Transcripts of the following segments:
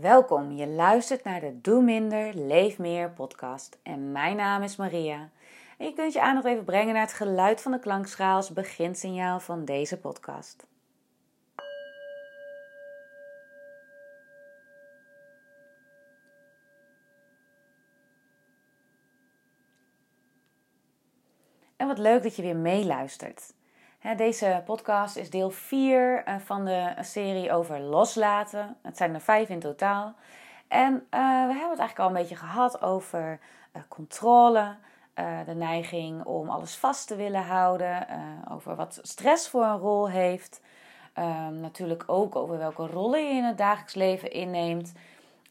Welkom, je luistert naar de Doe Minder, Leef Meer podcast. En mijn naam is Maria. En je kunt je aandacht even brengen naar het geluid van de klankschaal als beginsignaal van deze podcast. En wat leuk dat je weer meeluistert. Deze podcast is deel 4 eh, van de serie over loslaten. Het zijn er vijf in totaal. En uh, we hebben het eigenlijk al een beetje gehad over uh, controle, de neiging om alles vast te willen houden, over wat stress voor een rol heeft. Ehm, natuurlijk ook over welke rollen je in het dagelijks leven inneemt.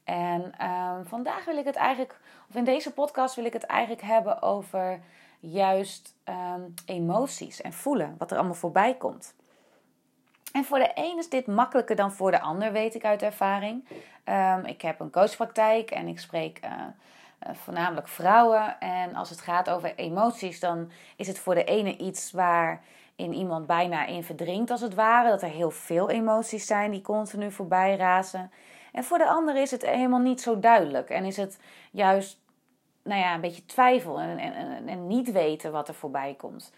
En ehm, vandaag wil ik het eigenlijk, of in deze podcast wil ik het eigenlijk hebben over juist ehm, emoties en voelen, wat er allemaal voorbij komt. En voor de een is dit makkelijker dan voor de ander, weet ik uit ervaring. Um, ik heb een coachpraktijk en ik spreek uh, uh, voornamelijk vrouwen. En als het gaat over emoties, dan is het voor de ene iets waar in iemand bijna in verdrinkt, als het ware. Dat er heel veel emoties zijn die continu voorbij razen. En voor de ander is het helemaal niet zo duidelijk. En is het juist nou ja, een beetje twijfel en, en, en niet weten wat er voorbij komt.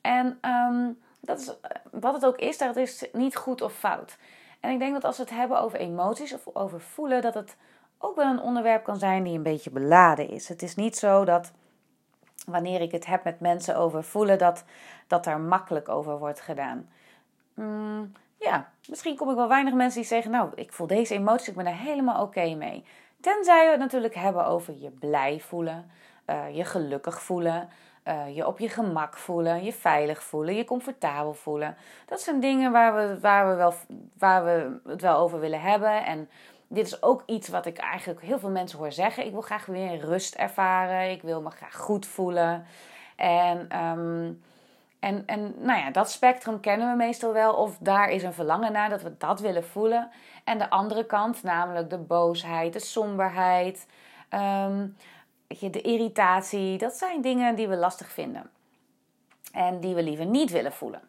En ehm, dat is, wat het ook is, dat is niet goed of fout. En ik denk dat als we het hebben over emoties of over voelen, dat het ook wel een onderwerp kan zijn die een beetje beladen is. Het is niet zo dat wanneer ik het heb met mensen over voelen, dat, dat daar makkelijk over wordt gedaan. Mm, ja, misschien kom ik wel weinig mensen die zeggen, nou, ik voel deze emoties, ik ben daar helemaal oké mee. Tenzij we het natuurlijk hebben over je blij voelen, uh, je gelukkig voelen, uh, je op je gemak voelen, je veilig voelen, je comfortabel voelen. Dat zijn dingen waar we, waar we, wel, waar we het wel over willen hebben. En dit is ook iets wat ik eigenlijk heel veel mensen hoor zeggen. Ik wil graag weer rust ervaren. Ik wil me graag goed voelen. En, um, en, en nou ja, dat spectrum kennen we meestal wel. Of daar is een verlangen naar dat we dat willen voelen. En de andere kant, namelijk de boosheid, de somberheid, um, de irritatie. Dat zijn dingen die we lastig vinden. En die we liever niet willen voelen.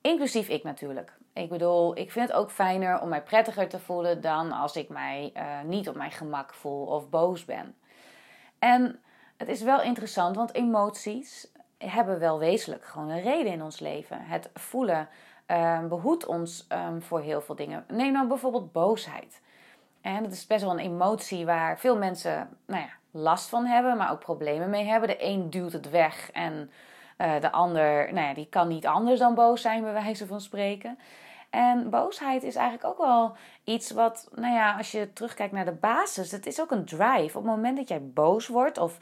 Inclusief ik natuurlijk. Ik bedoel, ik vind het ook fijner om mij prettiger te voelen dan als ik mij uh, niet op mijn gemak voel of boos ben. En het is wel interessant, want emoties hebben wel wezenlijk gewoon een reden in ons leven. Het voelen um, behoedt ons um, voor heel veel dingen. Neem nou bijvoorbeeld boosheid. En dat is best wel een emotie waar veel mensen nou ja, last van hebben, maar ook problemen mee hebben. De een duwt het weg en uh, de ander, nou ja, die kan niet anders dan boos zijn, bij wijze van spreken. En boosheid is eigenlijk ook wel iets wat, nou ja, als je terugkijkt naar de basis, het is ook een drive. Op het moment dat jij boos wordt of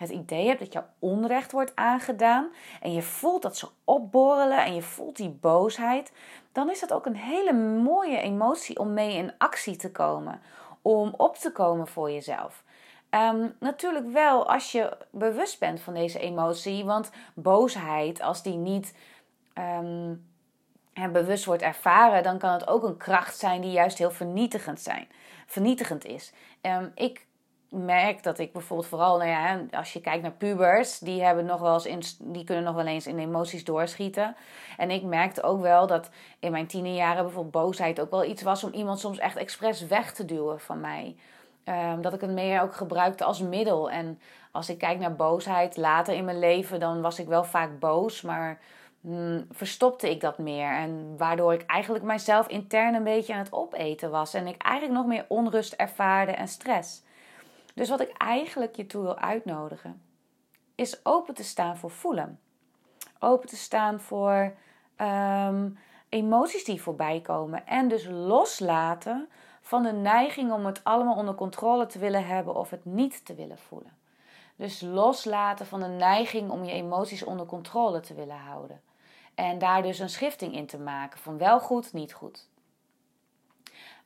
het idee hebt dat je onrecht wordt aangedaan en je voelt dat ze opborrelen en je voelt die boosheid, dan is dat ook een hele mooie emotie om mee in actie te komen, om op te komen voor jezelf. Um, natuurlijk wel als je bewust bent van deze emotie, want boosheid, als die niet um, bewust wordt ervaren, dan kan het ook een kracht zijn die juist heel vernietigend, zijn, vernietigend is. Um, ik merk dat ik bijvoorbeeld vooral, nou ja, als je kijkt naar pubers, die, hebben nog wel eens die kunnen nog wel eens in emoties doorschieten. En ik merkte ook wel dat in mijn tienerjaren bijvoorbeeld boosheid ook wel iets was om iemand soms echt expres weg te duwen van mij. Um, dat ik het meer ook gebruikte als middel. En als ik kijk naar boosheid later in mijn leven, dan was ik wel vaak boos, maar hmm, verstopte ik dat meer. En waardoor ik eigenlijk mijzelf intern een beetje aan het opeten was. En ik eigenlijk nog meer onrust ervaarde en stress. Dus wat ik eigenlijk je toe wil uitnodigen, is open te staan voor voelen. Open te staan voor um, emoties die voorbij komen. En dus loslaten van de neiging om het allemaal onder controle te willen hebben of het niet te willen voelen. Dus loslaten van de neiging om je emoties onder controle te willen houden. En daar dus een schifting in te maken van wel goed, niet goed.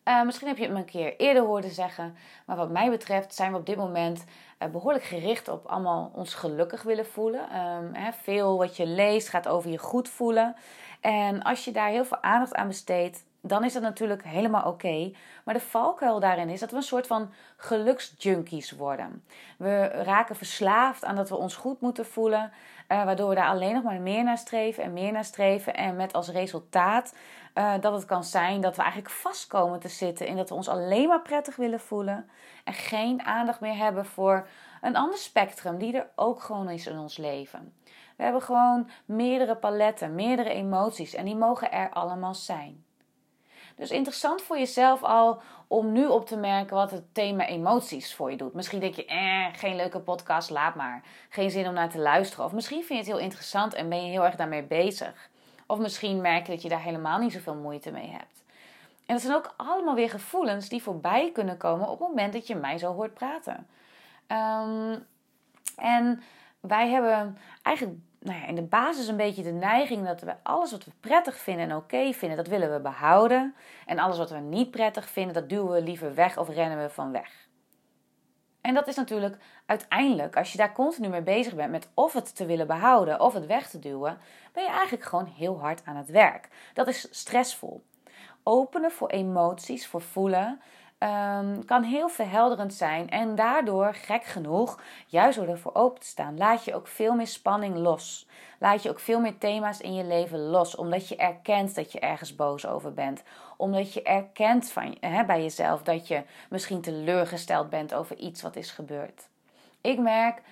Uh, misschien heb je het me een keer eerder horen zeggen. Maar wat mij betreft zijn we op dit moment uh, behoorlijk gericht op allemaal ons gelukkig willen voelen. Um, veel wat je leest gaat over je goed voelen. En als je daar heel veel aandacht aan besteedt, dan is dat natuurlijk helemaal oké. Maar de valkuil daarin is dat we een soort van geluksjunkies worden. We raken verslaafd aan dat we ons goed moeten voelen, uh, waardoor we daar alleen nog maar meer naar streven en meer naar streven. En met als resultaat Uh, dat het kan zijn dat we eigenlijk vast komen te zitten in dat we ons alleen maar prettig willen voelen en geen aandacht meer hebben voor een ander spectrum die er ook gewoon is in ons leven. We hebben gewoon meerdere paletten, meerdere emoties en die mogen er allemaal zijn. Dus interessant voor jezelf al om nu op te merken wat het thema emoties voor je doet. Misschien denk je, eh, geen leuke podcast, laat maar. Geen zin om naar te luisteren. Of misschien vind je het heel interessant en ben je heel erg daarmee bezig. Of misschien merk je dat je daar helemaal niet zoveel moeite mee hebt. En dat zijn ook allemaal weer gevoelens die voorbij kunnen komen op het moment dat je mij zo hoort praten. Ehm, en wij hebben eigenlijk nou ja, in de basis een beetje de neiging dat we alles wat we prettig vinden en oké vinden, dat willen we behouden. En alles wat we niet prettig vinden, dat duwen we liever weg of rennen we van weg. En dat is natuurlijk uiteindelijk, als je daar continu mee bezig bent met of het te willen behouden of het weg te duwen, ben je eigenlijk gewoon heel hard aan het werk. Dat is stressvol. Openen voor emoties, voor voelen, um, kan heel verhelderend zijn. En daardoor, gek genoeg, juist door ervoor open te staan, laat je ook veel meer spanning los. Laat je ook veel meer thema's in je leven los. Omdat je erkent dat je ergens boos over bent. Omdat je erkent van, bij jezelf dat je misschien teleurgesteld bent over iets wat is gebeurd. Ik merk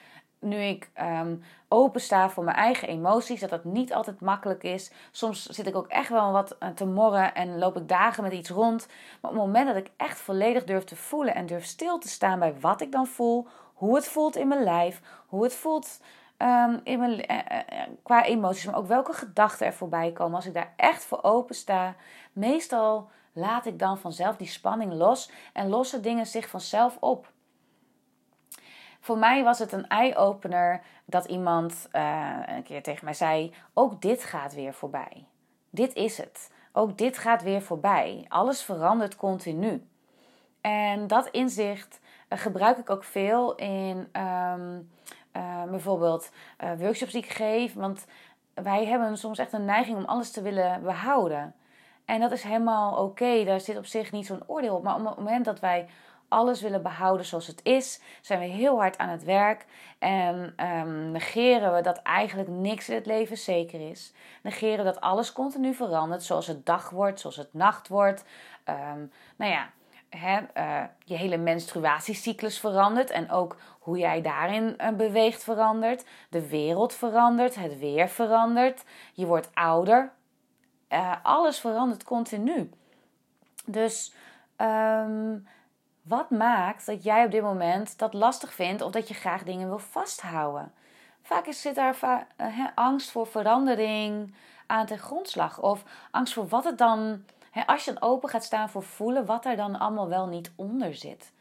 nu ik um, opensta voor mijn eigen emoties, dat dat niet altijd makkelijk is. Soms zit ik ook echt wel wat eh, te morren en loop ik dagen met iets rond. Maar op het moment dat ik echt volledig durf te voelen en durf stil te staan bij wat ik dan voel, hoe het voelt in mijn lijf, hoe het voelt um, in mijn, uh, uh, qua emoties, maar ook welke gedachten er voorbij komen. Als ik daar echt voor open sta, meestal laat ik dan vanzelf die spanning los en lossen dingen zich vanzelf op. Voor mij was het een eye-opener dat iemand uh, een keer tegen mij zei: Ook dit gaat weer voorbij. Dit is het. Ook dit gaat weer voorbij. Alles verandert continu. En dat inzicht uh, gebruik ik ook veel in um, uh, bijvoorbeeld workshops die ik geef. Want wij hebben soms echt een neiging om alles te willen behouden. En dat is helemaal oké. Daar zit op zich niet zo'n oordeel op. Maar op het moment dat wij alles willen behouden zoals het is, zijn we heel hard aan het werk en um, negeren we dat eigenlijk niks in het leven zeker is. Negeren dat alles continu verandert, zoals het dag wordt, zoals het nacht wordt. Um, nou ja, He, uh, je hele menstruatiecyclus verandert en ook hoe jij daarin uh, beweegt verandert. De wereld verandert, het weer verandert, je wordt ouder. Uh, alles verandert continu. Dus um, wat maakt dat jij op dit moment dat lastig vindt of dat je graag dingen wil vasthouden? Vaak zit daar uh, angst voor verandering aan ten grondslag. Of angst voor wat het dan, als je dan open gaat staan voor voelen, wat er dan allemaal wel niet onder zit.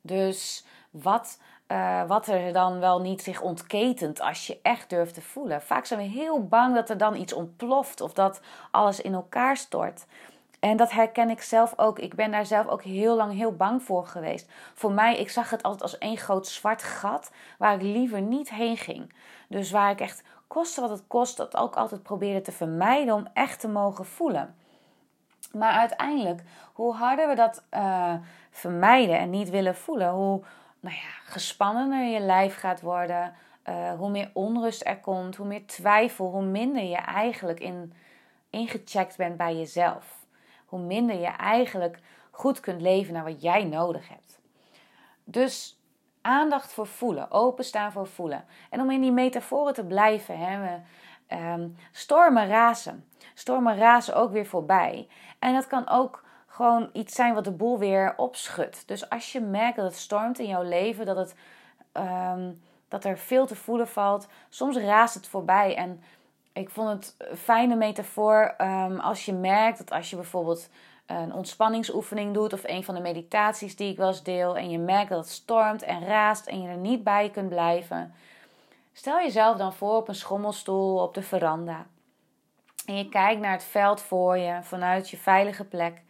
Dus wat, uh, wat er dan wel niet zich ontketent als je echt durft te voelen. Vaak zijn we heel bang dat er dan iets ontploft of dat alles in elkaar stort. En dat herken ik zelf ook. Ik ben daar zelf ook heel lang heel bang voor geweest. Voor mij, ik zag het altijd als één groot zwart gat waar ik liever niet heen ging. Dus waar ik echt, koste wat het kost, dat ook altijd probeerde te vermijden om echt te mogen voelen. Maar uiteindelijk, hoe harder we dat uh, vermijden en niet willen voelen, hoe nou ja, gespannener je lijf gaat worden, uh, hoe meer onrust er komt, hoe meer twijfel, hoe minder je eigenlijk in, ingecheckt bent bij jezelf hoe minder je eigenlijk goed kunt leven naar wat jij nodig hebt. Dus aandacht voor voelen, openstaan voor voelen. En om in die metaforen te blijven, hè, we, um, stormen razen. Stormen razen ook weer voorbij. En dat kan ook gewoon iets zijn wat de boel weer opschudt. Dus als je merkt dat het stormt in jouw leven, dat, het, um, dat er veel te voelen valt, soms raast het voorbij. En ik vond het een fijne metafoor um, als je merkt dat als je bijvoorbeeld een ontspanningsoefening doet of een van de meditaties die ik wel deel en je merkt dat het stormt en raast en je er niet bij kunt blijven. Stel jezelf dan voor op een schommelstoel op de veranda. En je kijkt naar het veld voor je vanuit je veilige plek.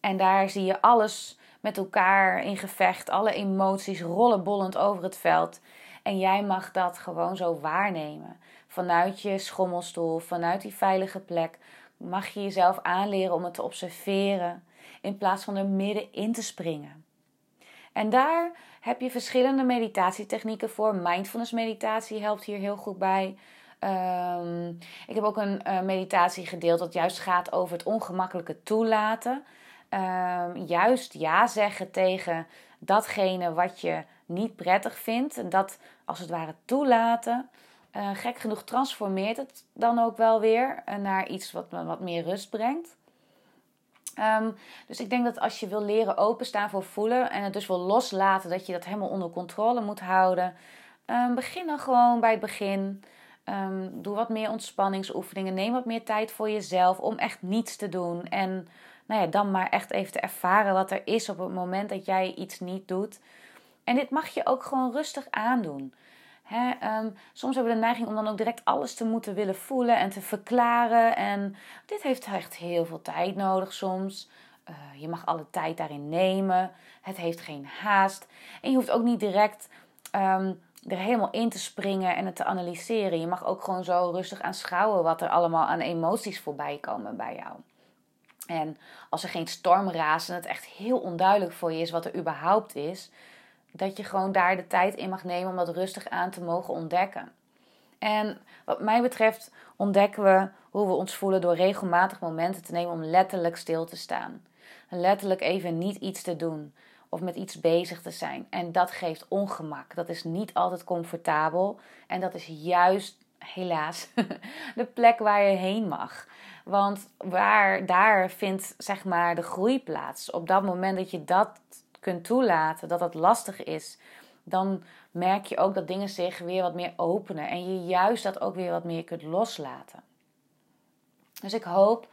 En daar zie je alles met elkaar in gevecht. Alle emoties rollen bollend over het veld. En jij mag dat gewoon zo waarnemen vanuit je schommelstoel, vanuit die veilige plek, mag je jezelf aanleren om het te observeren in plaats van er middenin te springen. En daar heb je verschillende meditatietechnieken voor. Mindfulness meditatie helpt hier heel goed bij. Ehm, ik heb ook een uh, meditatie gedeeld dat juist gaat over het ongemakkelijke toelaten. Ehm, juist ja zeggen tegen datgene wat je niet prettig vindt. En dat als het ware toelaten. Uh, gek genoeg transformeert het dan ook wel weer naar iets wat, wat meer rust brengt. Ehm, dus ik denk dat als je wil leren openstaan voor voelen en het dus wil loslaten dat je dat helemaal onder controle moet houden, um, begin dan gewoon bij het begin. Um, doe wat meer ontspanningsoefeningen. Neem wat meer tijd voor jezelf om echt niets te doen. En nou ja, dan maar echt even te ervaren wat er is op het moment dat jij iets niet doet. En dit mag je ook gewoon rustig aandoen. Um, soms hebben we de neiging om dan ook direct alles te moeten willen voelen en te verklaren. En dit heeft echt heel veel tijd nodig soms. Uh, je mag alle tijd daarin nemen. Het heeft geen haast. En je hoeft ook niet direct um, er helemaal in te springen en het te analyseren. Je mag ook gewoon zo rustig aanschouwen wat er allemaal aan emoties voorbij komen bij jou. En als er geen storm raast en het echt heel onduidelijk voor je is wat er überhaupt is, dat je gewoon daar de tijd in mag nemen om dat rustig aan te mogen ontdekken. En wat mij betreft ontdekken we hoe we ons voelen door regelmatig momenten te nemen om letterlijk stil te staan. Letterlijk even niet iets te doen of met iets bezig te zijn. En dat geeft ongemak. Dat is niet altijd comfortabel. En dat is juist, helaas, de plek waar je heen mag. Want waar, daar vindt zeg maar de groei plaats. Op dat moment dat je dat kunt toelaten, dat dat lastig is, dan merk je ook dat dingen zich weer wat meer openen. En je juist dat ook weer wat meer kunt loslaten. Dus ik hoop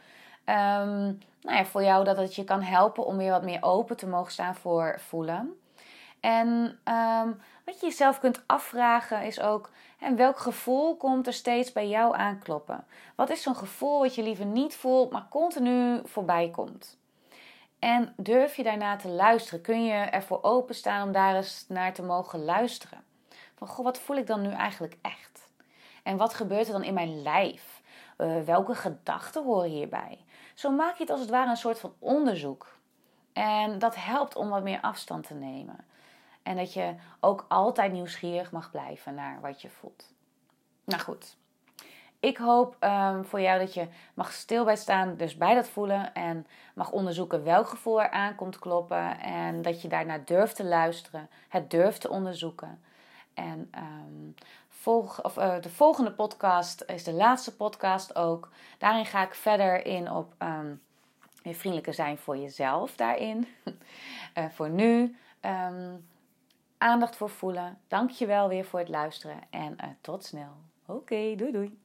um, nou ja, voor jou dat het je kan helpen om weer wat meer open te mogen staan voor voelen. En um, wat je jezelf kunt afvragen is ook: en welk gevoel komt er steeds bij jou aankloppen? Wat is zo'n gevoel wat je liever niet voelt, maar continu voorbij komt? En durf je daarna te luisteren? Kun je ervoor openstaan om daar eens naar te mogen luisteren? Van goh, wat voel ik dan nu eigenlijk echt? En wat gebeurt er dan in mijn lijf? Uh, welke gedachten horen hierbij? Zo maak je het als het ware een soort van onderzoek. En dat helpt om wat meer afstand te nemen. En dat je ook altijd nieuwsgierig mag blijven naar wat je voelt. Nou goed. Ik hoop um, voor jou dat je mag stil bij staan, dus bij dat voelen. En mag onderzoeken welk gevoel er aan komt kloppen. En dat je daarnaar durft te luisteren, het durft te onderzoeken. En volg, of, uh, de volgende podcast is de laatste podcast ook. Daarin ga ik verder in op um, vriendelijker zijn voor jezelf daarin. uh, voor nu. Aandacht voor voelen. Dank je wel weer voor het luisteren. En uh, tot snel. Oké, doei doei.